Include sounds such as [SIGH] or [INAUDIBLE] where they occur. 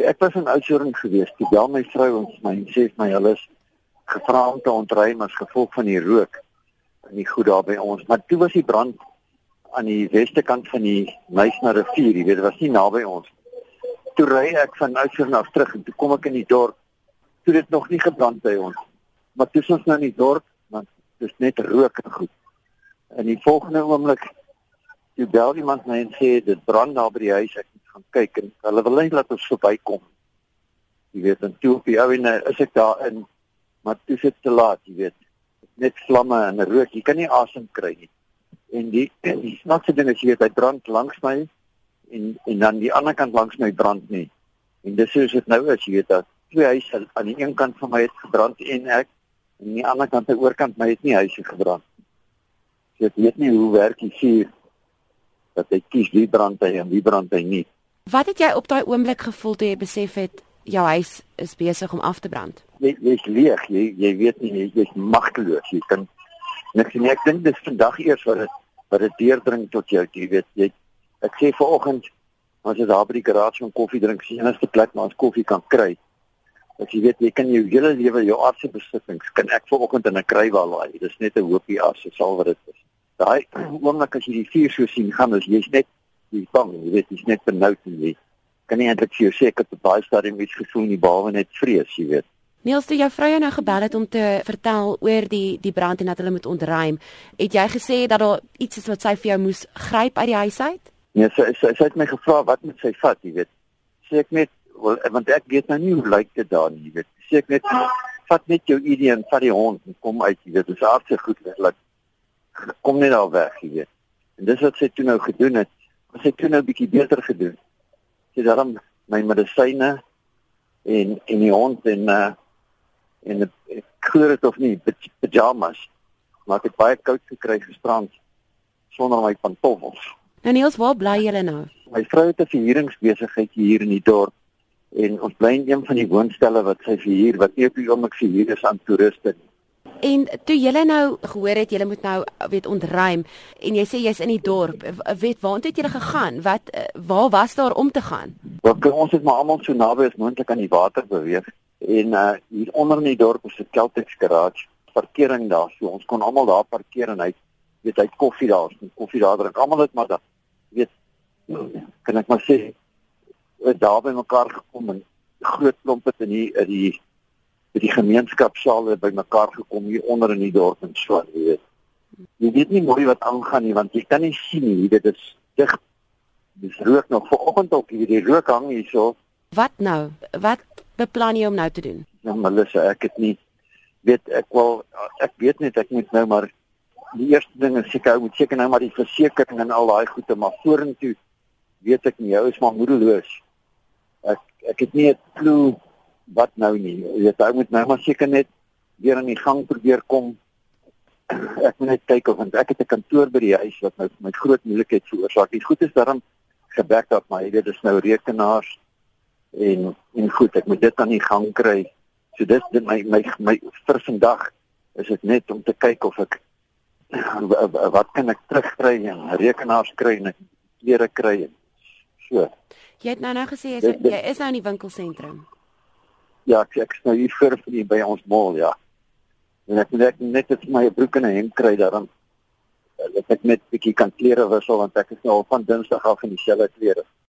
Ek was in Oudtshoorn gewees. Toe bel my vrou ons my en sê my hulle is gevra om te ontruim as gevolg van die rook in die goed daar by ons. Maar toe was die brand aan die weste kant van die Meisner rivier, jy weet, dit was nie naby ons. Toe ry ek van Oudtshoorn af terug en toe kom ek in die dorp. Toe dit nog nie gebrand by ons. Maar toe ons nou in die dorp, want dit is net rook en goed. In die volgende oomblik toe bel iemand my en sê dit brand daar by die huis. Ek gaan kyk en hulle wil net laat ons verbykom. Jy weet, en toe op die ou en is ek daar in maar toe is dit te laat, jy weet. Net vlamme en rook, jy kan nie asem kry nie en die [CLEARS THROAT] die snaakse ding is jy weet hy brand langs my en en dan die ander kant langs my brand nie. En dis soos dit nou is, jy weet dat twee huise aan die een kant van my het gebrand en ek en aan die ander kant aan die oorkant my het nie huise gebrand. So ek weet nie hoe werk die vuur dat hy kies wie brand hy en wie brand hy nie. Wat het jy op daai oomblik gevoel toe jy besef het jou huis is besig om af te brand? Jy jy's leeg, jy jy weet nie jy's jy magteloos. Jy kan niks nie. Ek dink dis vandag eers wat dit wat dit deurdring tot jou, jy weet, jy ek sê vanoggend as jy daar by die garage 'n koffie drink, sien enigste plek waar ons koffie kan kry. As jy weet jy kan jou hele lewe jou aardse besittings kan ek vanoggend in 'n krywa laai. Dis net 'n hoopie as dit sal wat dit is. Daai oomblik as jy die vuur so sien gaan, is jy's net jy bang, jy weet jy's net benoud en jy kan nie eintlik vir jou sê ek het op baie stadium iets gevoel nie behalwe net vrees, jy weet. Niels, toe jou vrou jou nou gebel het om te vertel oor die die brand en dat hulle moet ontruim, het jy gesê dat daar iets is wat sy vir jou moes gryp uit die huis uit? Nee, sy sy, sy het my gevra wat moet sy vat, jy weet. Sê ek net wel, want ek weet nou nie hoe lyk dit daar nie, jy weet. Sê ek net vat net jou ID en vat die hond en kom uit, jy weet. Dit is hartse goed laat kom net al weg, jy weet. En dis wat sy toe nou gedoen het. Sy het toe nou 'n bietjie beter gedoen. Sy dan my medisyne en en die hond en uh en ek glo dit of nie pyjamas maar ek het baie koud gekry gisterand sonder my pantoffels. Nou Niels, waar bly julle nou? My vrou het 'n verhuuringsbesigheid hier in die dorp en ons bly in een van die woonstelle wat sy verhuur wat nie op die oomblik verhuur is aan toeriste nie. En toe julle nou gehoor het julle moet nou weet ontruim en jy sê jy's in die dorp, weet waartoe het julle gegaan? Wat waar was daar om te gaan? Wat ons het maar almal so naby as moontlik aan die water beweeg en uh, hier onder in die dorp is 'n Celtics garage parkering daar so ons kon almal daar parkeer en hy weet hy koffie daar en koffie daar drink almal het maar dat weet kan ek maar sê het daar by mekaar gekom en groot klomp het in die in die by die gemeenskapsaal by mekaar gekom hier onder in die dorp en so jy weet. Jy weet nie mooi wat aangaan nie want jy kan nie sien nie dit is dig dis rook nog. Vanoggend op hier die rook hang hierso wat nou? Wat beplan jy om nou te doen? Ja, Melissa, ek het nie weet ek wel ek weet net ek moet nou maar die eerste ding is seker ou moet seker nou maar die versekerings en al daai goede maar vorentoe weet ek nie, jou is maar moedeloos. Ek ek het nie 'n klou wat nou nie. Jy weet ou moet nou maar seker net weer in die gang probeer kom. Ek moet net kyk of ek het 'n kantoor by die huis wat nou my groot moeilikheid veroorsaak. Die goed is daarom gebek op my, jy weet dis nou rekenaars en en goed, ek moet dit aan die gang kry. So dis dit my my my vir vandag is dit net om te kyk of ek [CLEARS THROAT] wat kan ek terugkry en rekenaars kry en klere kry en so. Jy het nou nou gesê jy is, jy is nou in die winkelsentrum. Ja, ek ek is nou vir vir by ons mall, ja. En ek moet net net my broek en 'n hemp kry daarom dat ek net 'n bietjie kan klere wissel want ek is nou al van Dinsdag af in dieselfde klere.